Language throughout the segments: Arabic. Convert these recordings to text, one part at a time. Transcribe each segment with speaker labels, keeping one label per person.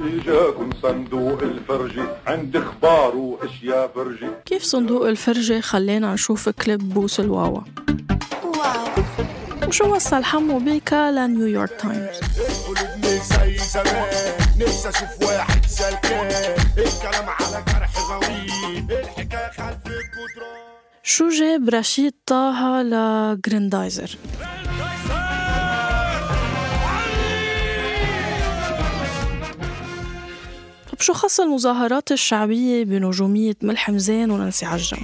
Speaker 1: إجاكم صندوق الفرجي عند إخبار وأشياء فرجي
Speaker 2: كيف صندوق الفرجة خلينا نشوف كليب بوس الواوا. وشو وصل حمو بيكا لنيويورك تايمز؟
Speaker 3: زي زمان نفسي أشوف واحد سلكان الكلام على جرح الحكاية خلف الجدران
Speaker 2: شو جاب رشيد طه لجريندايزر؟ طب شو خص المظاهرات الشعبية بنجومية ملحم زين ونانسي عجم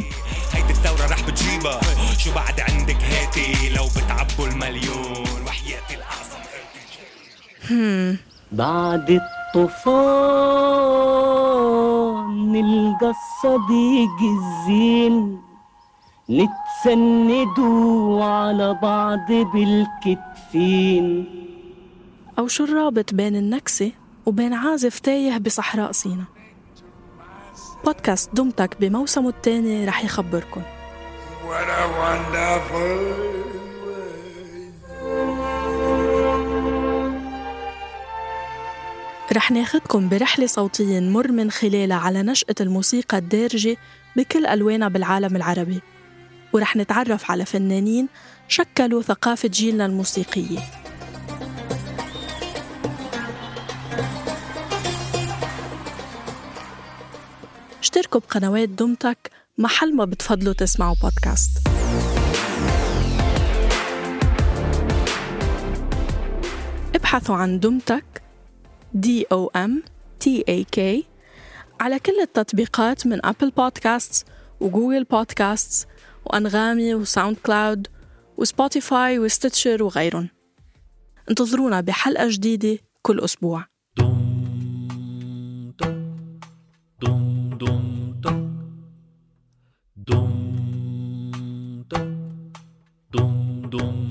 Speaker 4: هيدي الثورة رح بتجيبها. شو بعد عندك هاتي لو بتعبوا المليون؟ وحياتي الأعظم.
Speaker 5: بعد الطوفان نلقى الصديق الزين. نتسندوا على بعض بالكتفين.
Speaker 2: أو شو الرابط بين النكسة؟ وبين عازف تايه بصحراء سينا. بودكاست دمتك بموسمه الثاني رح
Speaker 3: wonderful
Speaker 2: رح ناخدكم برحلة صوتية نمر من خلالها على نشأة الموسيقى الدارجة بكل ألوانها بالعالم العربي. ورح نتعرف على فنانين شكلوا ثقافة جيلنا الموسيقية. اشتركوا بقنوات دم تك محل ما بتفضلوا تسمعوا بودكاست ابحثوا عن دم تك D O M T A K على كل التطبيقات من Apple Podcasts و Google Podcasts وانغامي و SoundCloud و Spotify و Stitcher وغيرهم انتظرونا بحلقة جديدة كل أسبوع.
Speaker 4: Dum